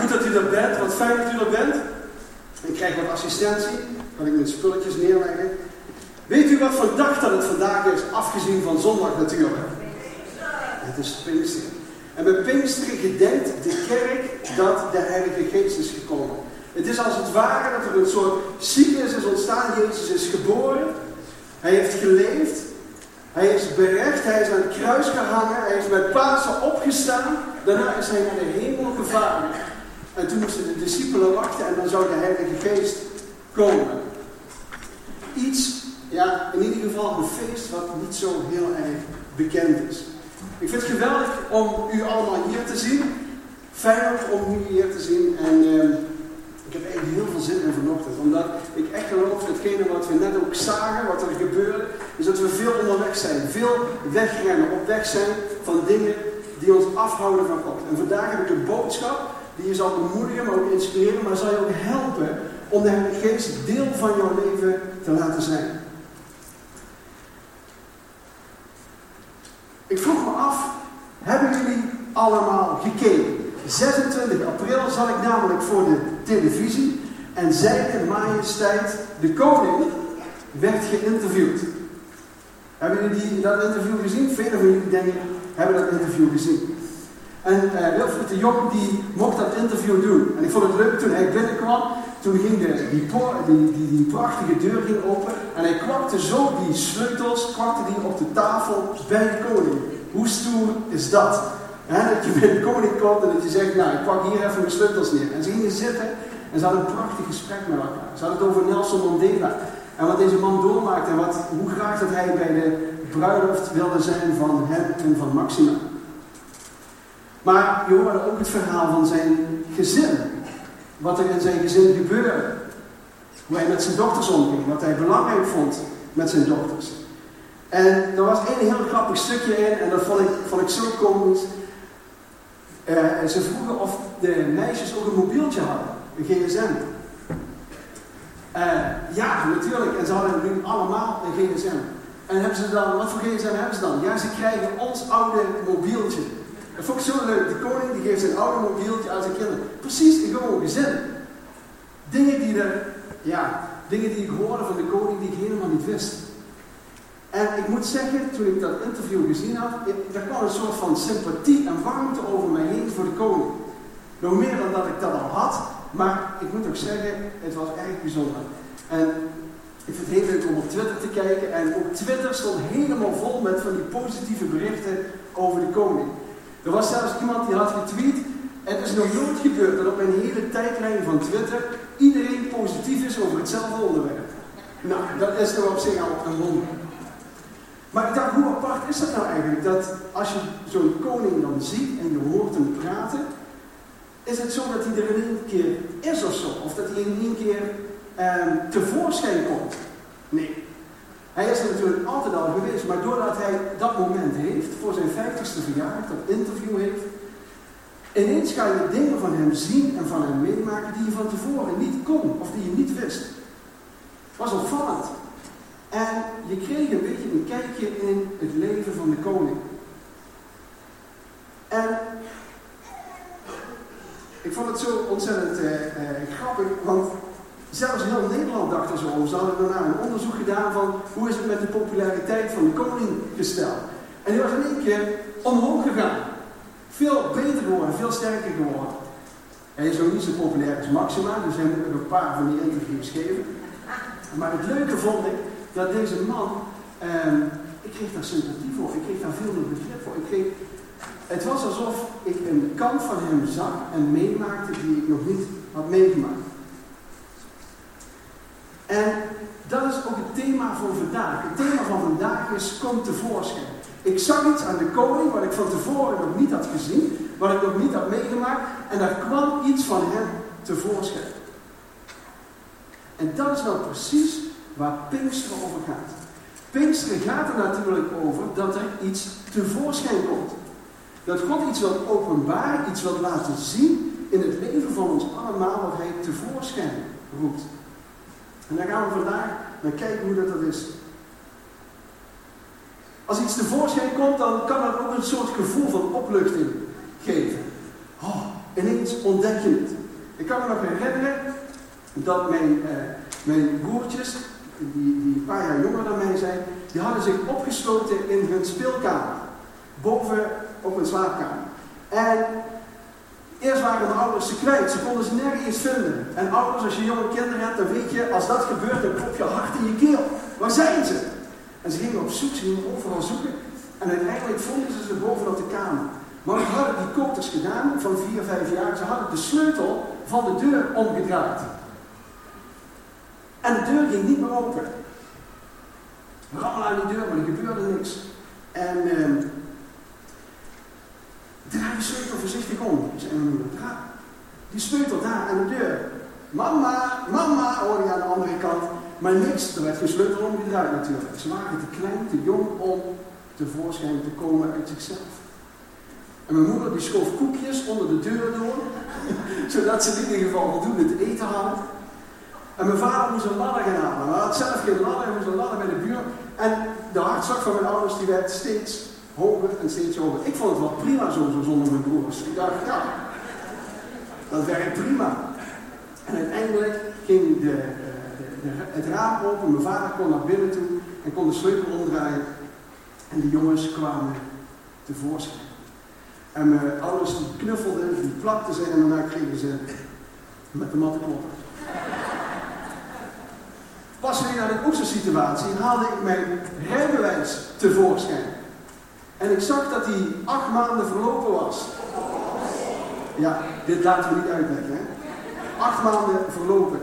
Goed dat u er bent, wat fijn dat u er bent. Ik krijg wat assistentie, kan ik mijn spulletjes neerleggen. Weet u wat voor dag dat het vandaag is, afgezien van zondag natuurlijk? Het is Pinksteren. En bij Pinksteren gedenkt de kerk dat de Heilige Geest is gekomen. Het is als het ware dat er een soort cyclus is ontstaan. Jezus is geboren. Hij heeft geleefd. Hij is berecht. Hij is aan het kruis gehangen. Hij is met Pasen opgestaan. Daarna is hij naar de hemel gevaren. En toen moesten de discipelen wachten en dan zou de Heilige Geest komen. Iets, ja, in ieder geval een feest wat niet zo heel erg bekend is. Ik vind het geweldig om u allemaal hier te zien. Fijn om u hier te zien. En uh, ik heb eigenlijk heel veel zin in vanochtend. Omdat ik echt geloof datgene wat we net ook zagen, wat er gebeurde, is dat we veel onderweg zijn. Veel wegrennen, op weg zijn van dingen die ons afhouden van God. En vandaag heb ik een boodschap die je zal bemoedigen, maar ook inspireren, maar zal je ook helpen om de Heilige Geest deel van jouw leven te laten zijn. Ik vroeg me af, hebben jullie allemaal gekeken? 26 april zat ik namelijk voor de televisie en zijne majesteit de koning werd geïnterviewd. Hebben jullie dat interview gezien? Velen van jullie denken, hebben dat interview gezien. En uh, Wilfried de Jong die mocht dat interview doen. En ik vond het leuk toen hij binnenkwam. Toen ging de, die, die, die, prachtige deur ging open. En hij kwakte zo die sleutels die op de tafel bij de koning. Hoe stoer is dat? dat je bij de koning komt en dat je zegt, nou ik pak hier even mijn sleutels neer. En ze gingen zitten en ze hadden een prachtig gesprek met elkaar. Ze hadden het over Nelson Mandela. En wat deze man doormaakte en wat, hoe graag dat hij bij de bruiloft wilde zijn van hem en van Maxima. Maar je hoorde ook het verhaal van zijn gezin. Wat er in zijn gezin gebeurde. Hoe hij met zijn dochters omging. Wat hij belangrijk vond met zijn dochters. En er was één heel grappig stukje in. En dat vond ik, vond ik zo komisch. Uh, ze vroegen of de meisjes ook een mobieltje hadden. Een gsm. Uh, ja, natuurlijk. En ze hadden nu allemaal een gsm. En hebben ze dan, wat voor gsm hebben ze dan? Ja, ze krijgen ons oude mobieltje. Dat vond ik zo leuk. De koning die geeft zijn oude mobieltje aan zijn kinderen. Precies in gewoon gezin. Dingen die, er, ja, dingen die ik hoorde van de koning die ik helemaal niet wist. En ik moet zeggen, toen ik dat interview gezien had, er kwam een soort van sympathie en warmte over mij heen voor de koning. Nog meer dan dat ik dat al had, maar ik moet ook zeggen, het was erg bijzonder. En ik vind het heel leuk om op Twitter te kijken. En op Twitter stond helemaal vol met van die positieve berichten over de koning. Er was zelfs iemand die had getweet. Het is nog nooit gebeurd dat op een hele tijdlijn van Twitter iedereen positief is over hetzelfde onderwerp. Nou, dat is toch op zich al een wonder. Maar ik dacht, hoe apart is dat nou eigenlijk? Dat als je zo'n koning dan ziet en je hoort hem praten, is het zo dat hij er in één keer is of zo? Of dat hij in één keer eh, tevoorschijn komt? Hij is er natuurlijk altijd al geweest, maar doordat hij dat moment heeft, voor zijn 50ste verjaardag, dat interview heeft, ineens ga je dingen van hem zien en van hem meemaken die je van tevoren niet kon of die je niet wist. Het was opvallend. En je kreeg een beetje een kijkje in het leven van de koning. En ik vond het zo ontzettend uh, uh, grappig, want Zelfs heel Nederland dacht er zo over. Ze hadden daarna een onderzoek gedaan van hoe is het met de populariteit van de koning gesteld. En die was in één keer omhoog gegaan. Veel beter geworden, veel sterker geworden. Hij is ook niet zo populair als Maxima, dus hij moet een paar van die interviews geven. Maar het leuke vond ik dat deze man, eh, ik kreeg daar sympathie voor, ik kreeg daar veel meer begrip voor. Ik kreeg, het was alsof ik een kant van hem zag en meemaakte die ik nog niet had meegemaakt. En dat is ook het thema voor vandaag. Het thema van vandaag is kom tevoorschijn. Ik zag iets aan de koning wat ik van tevoren nog niet had gezien, wat ik nog niet had meegemaakt, en daar kwam iets van hem tevoorschijn. En dat is nou precies waar Pinksteren over gaat. Pinksteren gaat er natuurlijk over dat er iets tevoorschijn komt. Dat God iets wil openbaren, iets wil laten zien in het leven van ons allemaal, wat hij tevoorschijn roept. En daar gaan we vandaag naar kijken hoe dat, dat is. Als iets tevoorschijn komt, dan kan dat ook een soort gevoel van opluchting geven. Oh, ineens ontdek je het. Ik kan me nog herinneren dat mijn, uh, mijn broertjes, die, die een paar jaar jonger dan mij zijn, die hadden zich opgesloten in hun speelkamer. Boven op een slaapkamer. En eerst waren de ouders ze kwijt, ze konden ze nergens vinden. En ouders, als je jonge kinderen hebt, dan weet je, als dat gebeurt, dan klopt je hart in je keel. Waar zijn ze? En ze gingen op zoek, ze gingen overal zoeken. En uiteindelijk vonden ze ze bovenop de kamer. Maar wat hadden die kopers gedaan van 4, 5 jaar? Ze hadden de sleutel van de deur omgedraaid. En de deur ging niet meer open. Rammel aan die deur, maar er gebeurde niks. En eh, draai je sleutel voorzichtig om, zei mijn moeder. Draai die sleutel daar aan de deur. Mama, mama, hoorde je aan de andere kant. Maar niks, er werd geen sleutel omgedraaid natuurlijk. Ze waren te klein, te jong om tevoorschijn te komen uit zichzelf. En mijn moeder die schoof koekjes onder de deur door, zodat ze in ieder geval voldoende te eten hadden. En mijn vader moest een ladder gaan halen. Hij had zelf geen ladder, hij moest een ladder bij de buur. En de hartslag van mijn ouders die werd steeds hoger en steeds hoger. Ik vond het wel prima zo, zo zonder mijn broers. Ik dacht, ja, dat werkt prima. En uiteindelijk ging de, de, de, het raam open, mijn vader kon naar binnen toe en kon de sleutel omdraaien. En de jongens kwamen tevoorschijn. En mijn ouders die knuffelden, die plakten ze en daarna kregen ze met de matte kloppen. Pas weer naar de oeste situatie haalde ik mijn rijbewijs tevoorschijn. En ik zag dat die acht maanden verlopen was. Ja, dit laten we niet uitleggen. Hè? Acht maanden verlopen.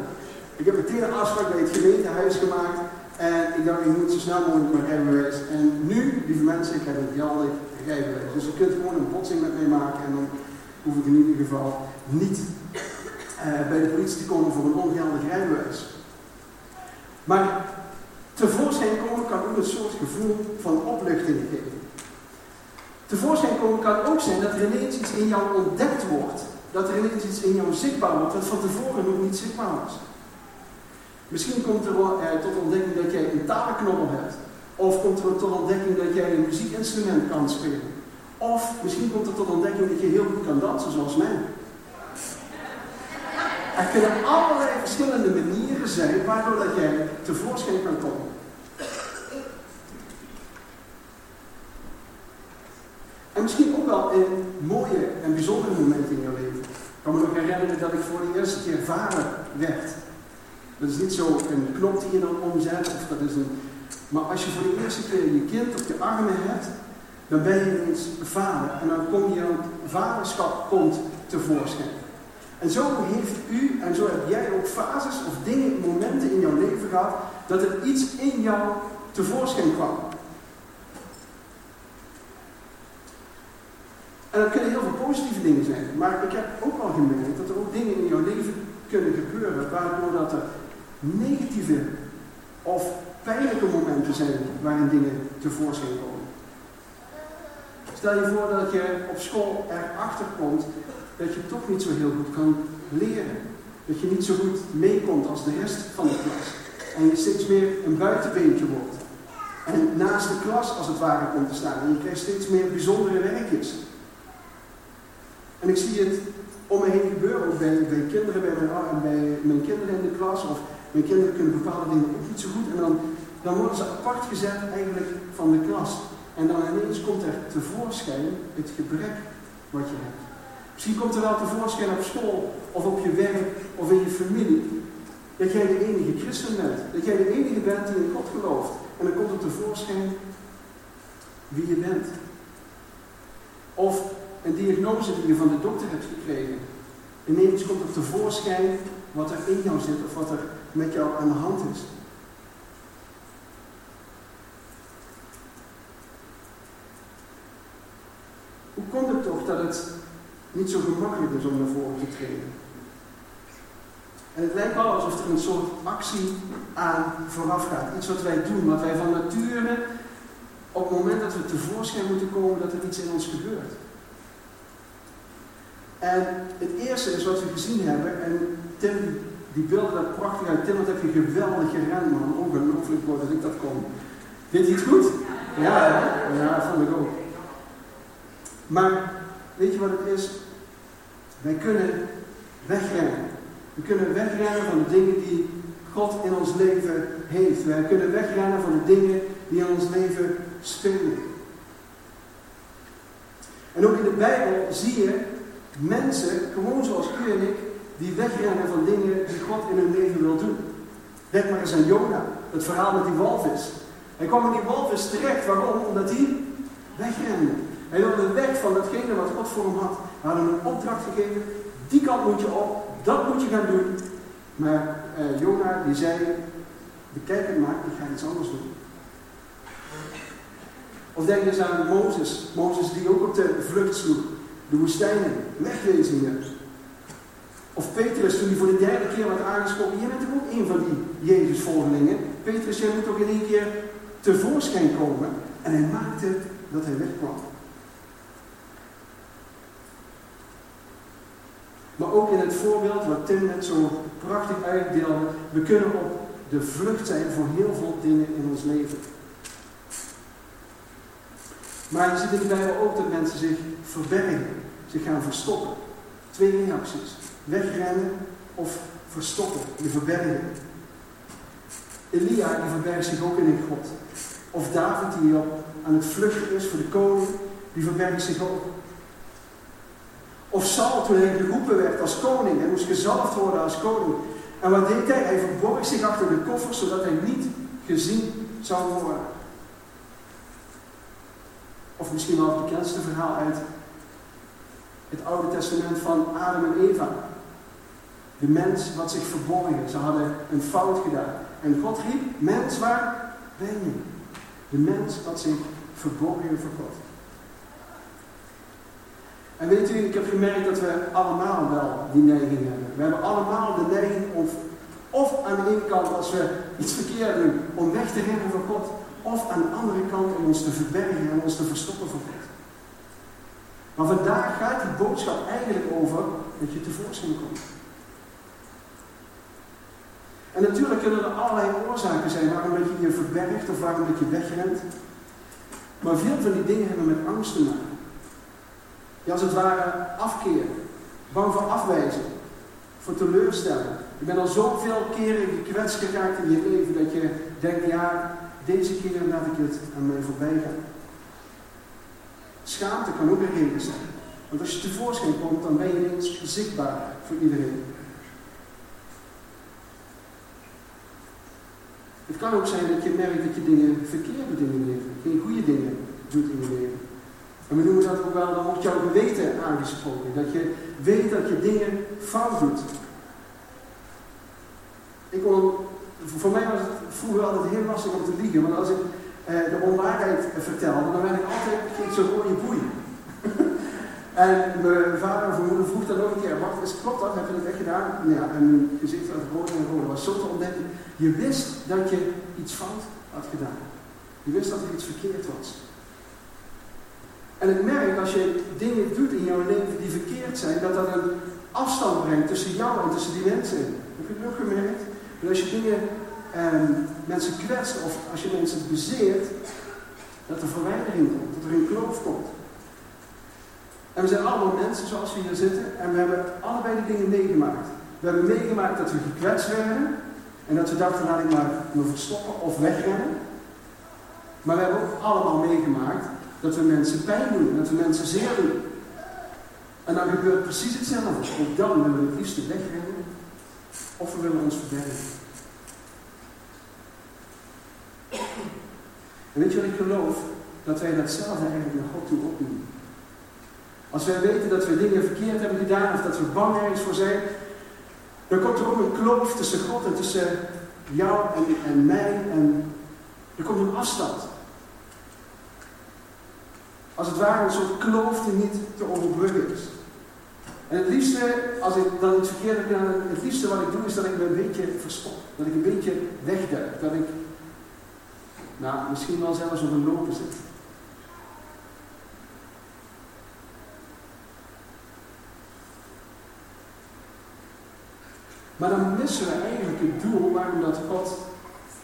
Ik heb meteen een afspraak bij het gemeentehuis gemaakt. En ik dacht, ik moet zo snel mogelijk mijn rijbewijs. En nu, lieve mensen, ik heb een geldig rijbewijs. Dus je kunt gewoon een botsing met mij maken. En dan hoef ik in ieder geval niet uh, bij de politie te komen voor een ongeldig rijbewijs. Maar tevoorschijn komen kan ook een soort gevoel van opluchting geven. Tevoorschijn komen kan ook zijn dat er ineens iets in jou ontdekt wordt. Dat er ineens iets in jou zichtbaar wordt wat van tevoren nog niet zichtbaar was. Misschien komt er wel, eh, tot ontdekking dat jij een talenknobbel hebt. Of komt er tot ontdekking dat jij een muziekinstrument kan spelen. Of misschien komt er tot ontdekking dat je heel goed kan dansen zoals mij. Er kunnen allerlei verschillende manieren zijn waardoor dat jij tevoorschijn kan komen. En misschien ook wel in mooie en bijzondere momenten in jouw leven. Ik kan me nog herinneren dat ik voor de eerste keer vader werd. Dat is niet zo een knop die je dan omzet, of dat is een... Maar als je voor de eerste keer je kind op je armen hebt, dan ben je ineens vader. En dan kom je aan vaderschap komt tevoorschijn. En zo heeft u, en zo heb jij ook fases of dingen, momenten in jouw leven gehad, dat er iets in jou tevoorschijn kwam. En dat kunnen heel veel positieve dingen zijn. Maar ik heb ook al gemerkt dat er ook dingen in jouw leven kunnen gebeuren, waardoor dat er negatieve of pijnlijke momenten zijn waarin dingen tevoorschijn komen. Stel je voor dat je op school erachter komt dat je toch niet zo heel goed kan leren. Dat je niet zo goed meekomt als de rest van de klas. En je steeds meer een buitenbeentje wordt. En naast de klas als het ware komt te staan. En je krijgt steeds meer bijzondere werkjes. En ik zie het om me heen gebeuren, bij, bij kinderen, bij mijn, bij mijn kinderen in de klas. Of mijn kinderen kunnen bepaalde dingen ook niet zo goed. En dan, dan worden ze apart gezet eigenlijk van de klas. En dan ineens komt er tevoorschijn het gebrek wat je hebt. Misschien komt er wel tevoorschijn op school, of op je werk, of in je familie. Dat jij de enige christen bent. Dat jij de enige bent die in God gelooft. En dan komt er tevoorschijn wie je bent. Of een diagnose die je van de dokter hebt gekregen. Ineens komt er tevoorschijn wat er in jou zit of wat er met jou aan de hand is. Hoe komt het toch dat het niet zo gemakkelijk is om naar voren te treden? En het lijkt wel alsof er een soort actie aan vooraf gaat. Iets wat wij doen, wat wij van nature, op het moment dat we tevoorschijn moeten komen, dat er iets in ons gebeurt. En het eerste is wat we gezien hebben, en Tim, die beelden dat prachtig uit. Tim, wat heb je geweldig gerend, man. Ongelooflijk mooi dat ik dat kon. Vindt hij het goed? Ja, ja, ja, vond ik ook. Maar, weet je wat het is? Wij kunnen wegrennen. We kunnen wegrennen van de dingen die God in ons leven heeft. Wij kunnen wegrennen van de dingen die in ons leven spelen. En ook in de Bijbel zie je mensen, gewoon zoals u en ik, die wegrennen van dingen die God in hun leven wil doen. Denk maar eens aan Jona, het verhaal met die walvis. Hij kwam in die walvis terecht. Waarom? Omdat hij wegrende. Hij wilde weg van datgene wat God voor hem had. Hij had hem een opdracht gegeven. Die kant moet je op. Dat moet je gaan doen. Maar uh, Jona die zei, bekijk het maar, ik ga iets anders doen. Of denk eens aan Mozes. Mozes die ook op de vlucht sloeg. De woestijnen, wegwezen Of Petrus toen hij voor de derde keer werd aangesproken. Je bent ook een van die Jezus-volgelingen. Petrus, jij moet ook in één keer tevoorschijn komen. En hij maakte dat hij wegkwam. Maar ook in het voorbeeld wat Tim net zo prachtig uitdeelde, we kunnen op de vlucht zijn voor heel veel dingen in ons leven. Maar je ziet in de Bijbel ook dat mensen zich verbergen, zich gaan verstoppen. Twee reacties. Wegrennen of verstoppen, je verbergen. Elia die verbergt zich ook in God. Of David die op, aan het vluchten is voor de koning, die verbergt zich ook. Of Saul toen hij geroepen werd als koning, hij moest gezalfd worden als koning. En wat deed hij? Hij verborg zich achter de koffer zodat hij niet gezien zou worden. Of misschien wel het bekendste verhaal uit het Oude Testament van Adam en Eva. De mens had zich verborgen. Ze hadden een fout gedaan. En God riep, mens waar ben je? De mens had zich verborgen voor God. En weet u, ik heb gemerkt dat we allemaal wel die neiging hebben. We hebben allemaal de neiging of, of aan de ene kant als we iets verkeerd doen, om weg te rennen van God. Of aan de andere kant om ons te verbergen en ons te verstoppen voor God. Maar vandaag gaat die boodschap eigenlijk over dat je tevoorschijn komt. En natuurlijk kunnen er allerlei oorzaken zijn waarom dat je je verbergt of waarom dat je wegrent. Maar veel van die dingen hebben met angst te maken. Je als het ware afkeer, bang voor afwijzing, voor teleurstelling. Je bent al zoveel keren gekwetst geraakt in je leven dat je denkt, ja, deze keer laat ik het aan mij voorbij gaan. Schaamte kan ook een reden zijn. Want als je tevoorschijn komt, dan ben je ineens zichtbaar voor iedereen. Het kan ook zijn dat je merkt dat je dingen, verkeerde dingen leven, geen goede dingen doet in je leven. En we noemen dat ook wel, dan wordt jouw geweten aangesproken. Dat je weet dat je dingen fout doet. Ik kon, voor mij was het vroeger altijd heel lastig om te liegen, want als ik de onwaarheid vertelde, dan werd ik altijd geen zo'n rode boei. en mijn vader of mijn moeder vroeg dan ook een keer, wacht, is klopt dat? Heb je dat echt gedaan? Ja, en mijn gezicht rood en rood. Dat was zo te ontdekken. Je wist dat je iets fout had gedaan. Je wist dat er iets verkeerd was. En ik merk als je dingen doet in jouw leven die verkeerd zijn, dat dat een afstand brengt tussen jou en tussen die mensen. Heb je het ook gemerkt? Dat als je dingen, eh, mensen kwetst of als je mensen bezeert, dat er verwijdering komt, dat er een kloof komt. En we zijn allemaal mensen zoals we hier zitten en we hebben allebei die dingen meegemaakt. We hebben meegemaakt dat we gekwetst werden en dat we dachten, laat ik maar me verstoppen of wegrennen. Maar we hebben ook allemaal meegemaakt dat we mensen pijn doen, dat we mensen zeer doen. En dan gebeurt precies hetzelfde. Ook dan willen we het liefst wegrennen of we willen ons verbergen. En weet je wat ik geloof? Dat wij datzelfde eigenlijk naar God toe opnemen. Als wij weten dat we dingen verkeerd hebben gedaan of dat we bang ergens voor zijn, dan komt er ook een kloof tussen God en tussen jou en, en mij. En er komt een afstand. Als het ware een soort kloof die niet te overbruggen is. En het liefste, als ik dan iets verkeerd heb het liefste wat ik doe is dat ik me een beetje verstop. Dat ik een beetje wegduik. Dat ik, nou, misschien wel zelfs op een lopen zit. Maar dan missen we eigenlijk het doel waarom dat God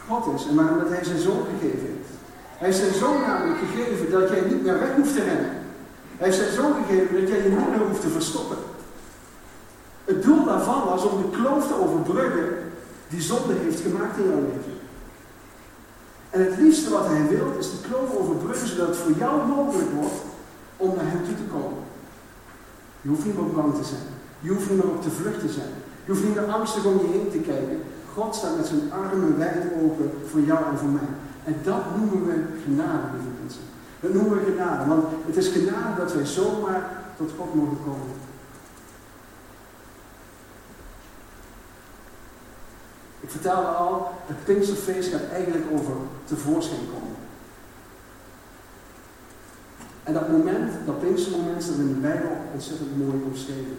God is en waarom dat Hij zijn zoon gegeven heeft. Hij heeft zijn zoon namelijk gegeven dat jij niet meer weg hoeft te rennen. Hij heeft zijn zoon gegeven dat jij je niet meer hoeft te verstoppen. Het doel daarvan was om de kloof te overbruggen die zonde heeft gemaakt in jouw leven. En het liefste wat hij wil is de kloof overbruggen zodat het voor jou mogelijk wordt om naar hem toe te komen. Je hoeft niet meer bang te zijn. Je hoeft niet meer op de vlucht te zijn. Je hoeft niet meer angstig om je heen te kijken. God staat met zijn armen wijd open voor jou en voor mij. En dat noemen we genade, lieve mensen. Dat noemen we genade, want het is genade dat wij zomaar tot God mogen komen. Ik vertelde al, het Pinksterfeest gaat eigenlijk over tevoorschijn komen. En dat moment, dat Pinkstermoment, staat in de Bijbel ontzettend mooi omschreven.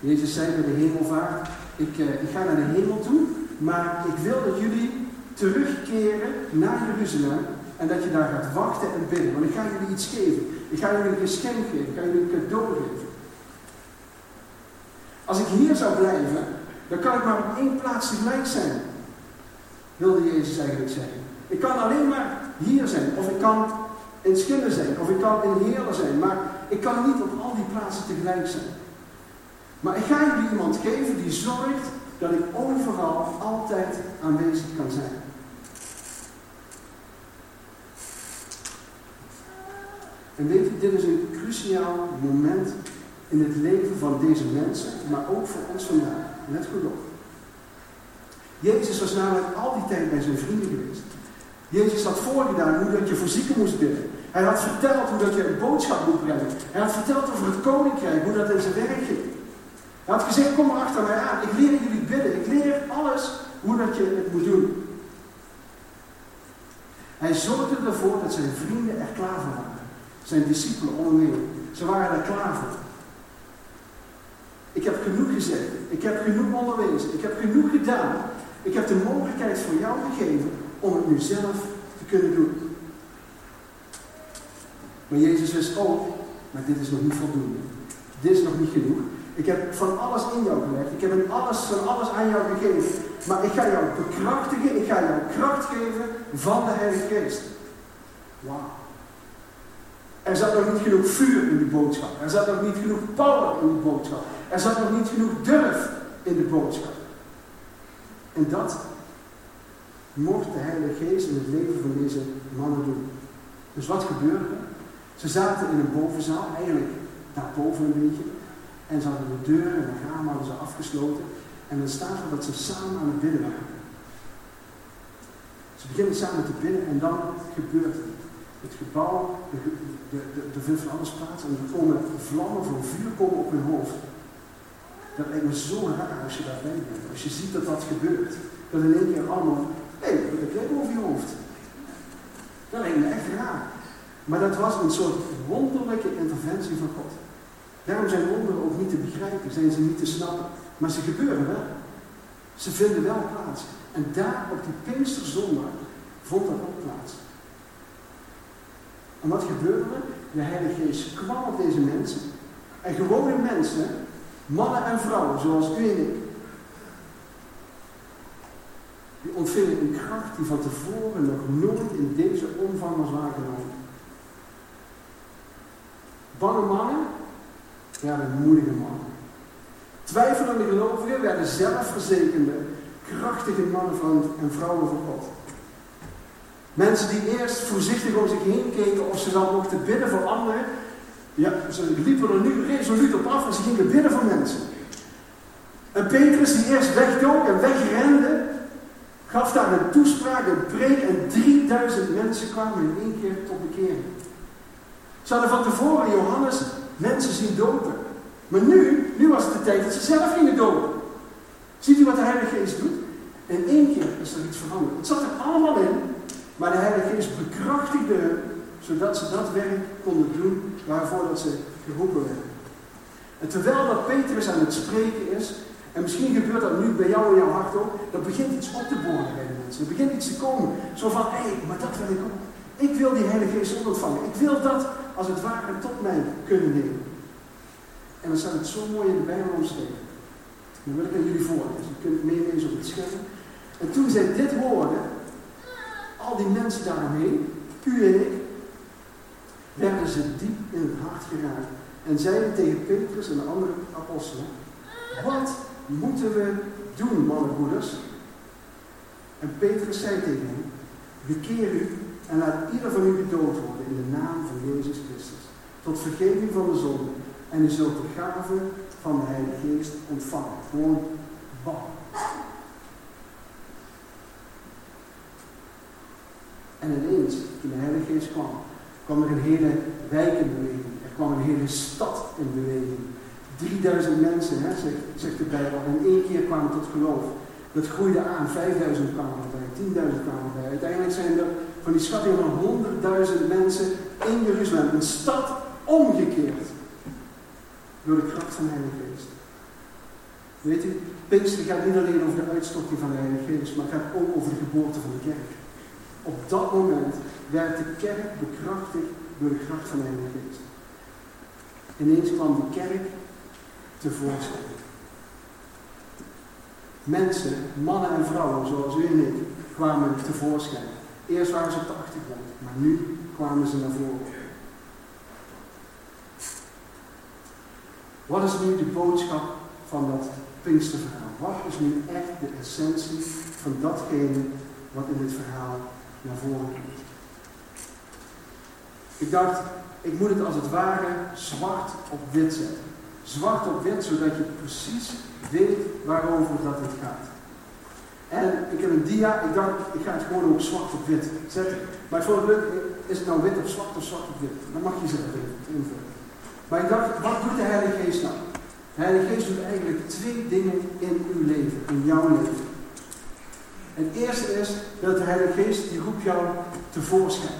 Jezus zei bij de hemelvaart, ik, uh, ik ga naar de hemel toe, maar ik wil dat jullie terugkeren naar Jeruzalem en dat je daar gaat wachten en bidden. Want ik ga jullie iets geven. Ik ga jullie een geschenk geven. Ik ga jullie een cadeau geven. Als ik hier zou blijven, dan kan ik maar op één plaats tegelijk zijn. Wilde Jezus eigenlijk zeggen. Ik kan alleen maar hier zijn. Of ik kan in Schinnen zijn. Of ik kan in Heerlen zijn. Maar ik kan niet op al die plaatsen tegelijk zijn. Maar ik ga jullie iemand geven die zorgt dat ik overal altijd aanwezig kan zijn. En weet je, dit is een cruciaal moment in het leven van deze mensen, maar ook voor ons vandaag. Let goed. Jezus was namelijk al die tijd bij zijn vrienden geweest. Jezus had voorgedaan hoe dat je voor zieken moest bidden. Hij had verteld hoe dat je een boodschap moet brengen. Hij had verteld over het koninkrijk, hoe dat in zijn werk ging. Hij had gezegd, kom maar achter mij aan. Ik leer jullie bidden. Ik leer alles hoe dat je het moet doen. Hij zorgde ervoor dat zijn vrienden er klaar voor waren. Zijn discipelen onderling. Ze waren er klaar voor. Ik heb genoeg gezegd. Ik heb genoeg onderwezen. Ik heb genoeg gedaan. Ik heb de mogelijkheid voor jou gegeven om het nu zelf te kunnen doen. Maar Jezus wist ook, maar dit is nog niet voldoende. Dit is nog niet genoeg. Ik heb van alles in jou gelegd. Ik heb alles, van alles aan jou gegeven. Maar ik ga jou bekrachtigen. Ik ga jou kracht geven van de Heilige Geest. Wauw. Er zat nog niet genoeg vuur in de boodschap. Er zat nog niet genoeg power in de boodschap. Er zat nog niet genoeg durf in de boodschap. En dat mocht de Heilige Geest in het leven van deze mannen doen. Dus wat gebeurde Ze zaten in een bovenzaal, eigenlijk daarboven een beetje. En ze hadden de deuren en de ramen ze afgesloten. En dan staat er dat ze samen aan het bidden waren. Ze beginnen samen te bidden en dan gebeurt het. Het gebouw, er vindt van alles plaats en er komen vlammen van vuur komen op hun hoofd. Dat lijkt me zo raar als je daarbij bent. Als je ziet dat dat gebeurt. Dat in één keer allemaal, hé, hey, wat heb jij over je hoofd? Dat lijkt me echt raar. Maar dat was een soort wonderlijke interventie van God. Daarom zijn wonderen ook niet te begrijpen, zijn ze niet te snappen. Maar ze gebeuren wel. Ze vinden wel plaats. En daar op die Pinksterzondag vond dat ook plaats. En wat gebeurde er? De Heilige Geest kwam op deze mensen. En gewone mensen, mannen en vrouwen, zoals u en ik, die ontvingen een kracht die van tevoren nog nooit in deze omvang was waargenomen. Bange mannen werden moedige mannen. Twijfelende gelovigen werden zelfverzekerde, krachtige mannen van en vrouwen van God. Mensen die eerst voorzichtig om zich heen keken of ze dan mochten bidden voor anderen. Ja, ze liepen er nu resoluut op af en ze gingen bidden voor mensen. En Petrus die eerst wegdook en wegrende, gaf daar een toespraak, een preek en 3000 mensen kwamen in één keer tot bekering. Ze hadden van tevoren Johannes mensen zien dopen. Maar nu, nu was het de tijd dat ze zelf gingen dopen. Ziet u wat de Heilige Geest doet? In één keer is er iets veranderd. Het zat er allemaal in, maar de Heilige Geest bekrachtigde zodat ze dat werk konden doen waarvoor dat ze geroepen werden. En terwijl dat Petrus aan het spreken is, en misschien gebeurt dat nu bij jou in jouw hart ook, dan begint iets op te boren bij de mensen. Er begint iets te komen. Zo van, hé, hey, maar dat wil ik ook. Ik wil die Heilige Geest ontvangen. Ik wil dat als het ware tot mij kunnen nemen. En dan staat het zo mooi in de Bijbel omschreven. Dan wil ik aan jullie voor. Dus je kunt meelezen op het scherm. En toen zij dit hoorden, al die mensen daaromheen, u en ik, werden ze diep in het hart geraakt. En zeiden tegen Petrus en de andere apostelen, Wat moeten we doen, mannenbroeders? En Petrus zei tegen hem, bekeer u en laat ieder van u gedood worden in de naam van Jezus Christus. Tot vergeving van de zonde. En u zult de gave van de Heilige Geest ontvangen. Gewoon bam. En ineens, toen de Heilige Geest kwam, kwam er een hele wijk in beweging. Er kwam een hele stad in beweging. 3000 mensen, hè, zegt, zegt de Bijbel, in één keer kwamen tot geloof. Dat groeide aan, 5000 kwamen erbij, 10.000 kwamen erbij. Uiteindelijk zijn er van die schatting van 100.000 mensen in Jeruzalem, een stad omgekeerd. Door de kracht van de Heilige Geest. Weet u, Pinkster gaat niet alleen over de uitstorting van de Heilige Geest, maar gaat ook over de geboorte van de kerk. Op dat moment werd de kerk bekrachtigd door de kracht van de Heilige Geest. Ineens kwam de kerk tevoorschijn. Mensen, mannen en vrouwen zoals u en ik, kwamen tevoorschijn. Eerst waren ze op de achtergrond, maar nu kwamen ze naar voren. Wat is nu de boodschap van dat Pinksterverhaal? Wat is nu echt de essentie van datgene wat in dit verhaal naar voren? Ik dacht, ik moet het als het ware zwart op wit zetten. Zwart op wit, zodat je precies weet waarover dat het gaat. En ik heb een dia, ik dacht, ik ga het gewoon ook zwart op wit zetten. Maar ik het leuk, is het nou wit of zwart of zwart op wit? Dan mag je zelf invullen. Maar ik dacht, wat doet de Heilige Geest nou? De Heilige Geest doet eigenlijk twee dingen in uw leven, in jouw leven. Het eerste is dat de Heilige Geest, die roept jou tevoorschijn.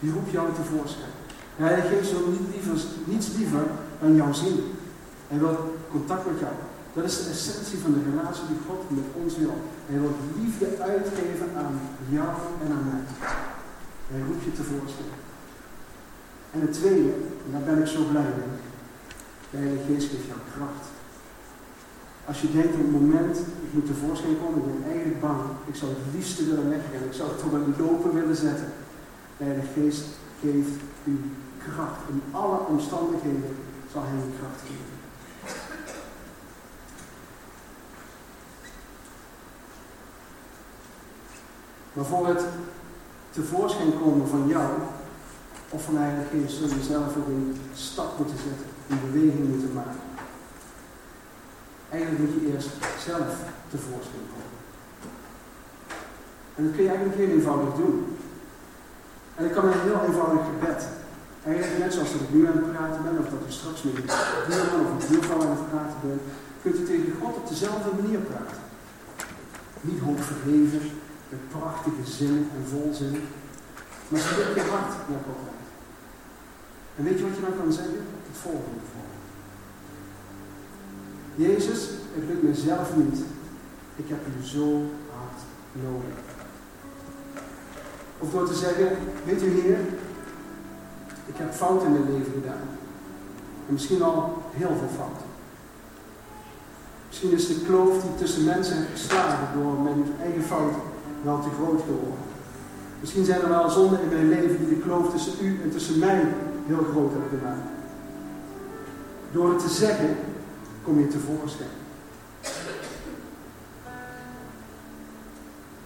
Die roept jou tevoorschijn. De Heilige Geest wil niet liever, niets liever dan jou zien. Hij wil contact met jou. Dat is de essentie van de relatie die God met ons wil. Hij wil liefde uitgeven aan jou en aan mij. Hij roept je tevoorschijn. En het tweede, en daar ben ik zo blij mee, de Heilige Geest geeft jou kracht. Als je denkt op het moment, ik moet tevoorschijn komen, ik ben eigenlijk bang, ik zou het liefste willen wegrennen, ik zou het op een lopen willen zetten. De Heilige Geest geeft u kracht. In alle omstandigheden zal Hij u kracht geven. Maar voor het tevoorschijn komen van jou, of van de Heilige Geest, zul je zelf ook een stap moeten zetten, een beweging moeten maken. Eigenlijk moet je eerst zelf tevoorschijn komen. En dat kun je eigenlijk heel eenvoudig doen. En ik kan een heel eenvoudig gebed. Eigenlijk net zoals dat ik nu aan het praten ben, of dat ik straks met een buurman of een buurvrouw aan het praten ben, kunt u tegen God op dezelfde manier praten. Niet hoog verheven, met prachtige zin en volzin, maar spreek je hart naar God uit. En weet je wat je dan kan zeggen? Het volgende. Jezus, het lukt mezelf niet. Ik heb u zo hard nodig. Of door te zeggen, weet u Heer, ik heb fouten in mijn leven gedaan. En misschien al heel veel fouten. Misschien is de kloof die tussen mensen geslagen door mijn eigen fouten wel te groot geworden. Misschien zijn er wel zonden in mijn leven die de kloof tussen u en tussen mij heel groot hebben gemaakt. Door het te zeggen, kom je tevoorschijn.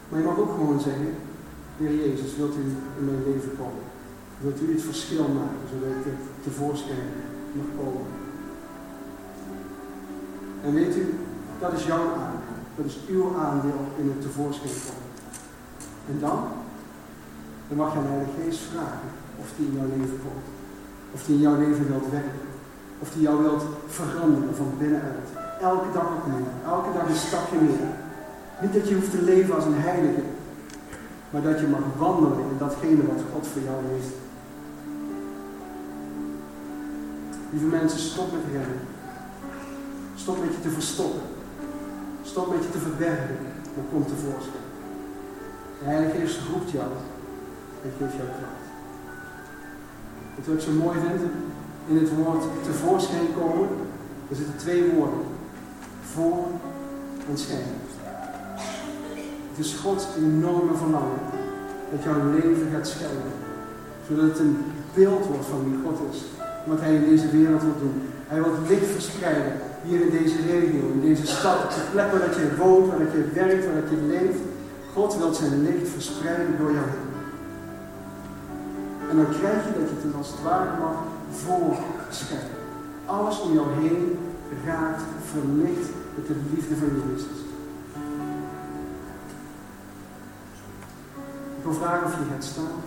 Maar je mag ook gewoon zeggen, Heer Jezus, wilt u in mijn leven komen? Wilt u het verschil maken, zodat ik tevoorschijn mag komen? En weet u, dat is jouw aandeel. Dat is uw aandeel in het tevoorschijn komen. En dan? Dan mag je aan de Geest vragen of die in jouw leven komt. Of die in jouw leven wilt werken. Of die jou wilt veranderen van binnenuit. Elke dag opnieuw. Elke dag een stapje meer. Niet dat je hoeft te leven als een heilige. Maar dat je mag wandelen in datgene wat God voor jou heeft. Lieve mensen, stop met rennen. Stop met je te verstoppen. Stop met je te verbergen. Dan komt tevoorschijn. De Heilige Geest roept jou en geeft jou kracht. Wat ik zo mooi vind? In het woord tevoorschijn komen, er zitten twee woorden. Voor en schijn. Het is Gods enorme verlangen dat jouw leven gaat schijnen. Zodat het een beeld wordt van wie God is. wat hij in deze wereld wil doen. Hij wil licht verspreiden hier in deze regio, in deze stad, op de plek waar dat je woont, waar dat je werkt, waar dat je leeft. God wil zijn licht verspreiden door jou. En dan krijg je dat je het als het ware mag voorschrijven. Alles om jou heen raakt, verlicht met de liefde van Jezus. Ik wil vragen of je gaat staan.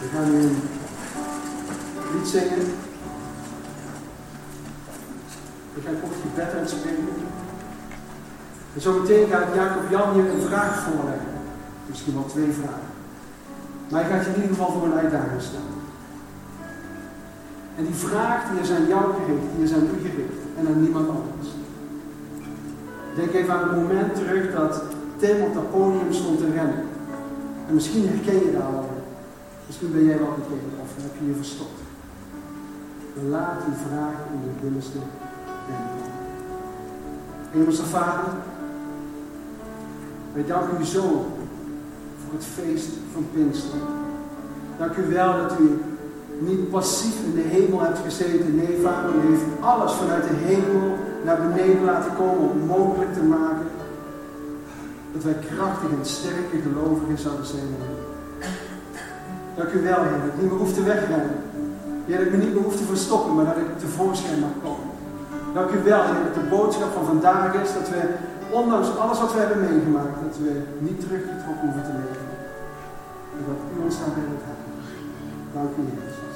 We gaan nu een lied zingen. Ik ga kort gebed uitspreken. En zo meteen gaat Jacob Jan je een vraag voorleggen. Misschien wel twee vragen. Maar hij gaat je in ieder geval voor een uitdaging staan. En die vraag die is aan jou gericht, die is aan u gericht en aan niemand anders. Denk even aan het moment terug dat Tim op dat podium stond te rennen. En misschien herken je daar wel. Misschien ben jij wel degene of heb je je verstopt. laat die vraag in je binnenste denken. Hemelse Vader, wij danken u zo het feest van Pinksteren. Dank u wel dat u niet passief in de hemel hebt gezeten. Nee, Vader, u heeft alles vanuit de hemel naar beneden laten komen om mogelijk te maken dat wij krachtig en sterke gelovigen zouden zijn. Dank u wel, Heer, dat ik niet meer hoef te wegrennen. Heer, dat ik me niet meer hoef te verstoppen, maar dat ik tevoorschijn mag komen. Dank u wel, Heer, dat de boodschap van vandaag is dat we, ondanks alles wat we hebben meegemaakt, dat we niet teruggetrokken hoeven te leven. En dat u ons daarbij wilt hebben. Dank u, Heer.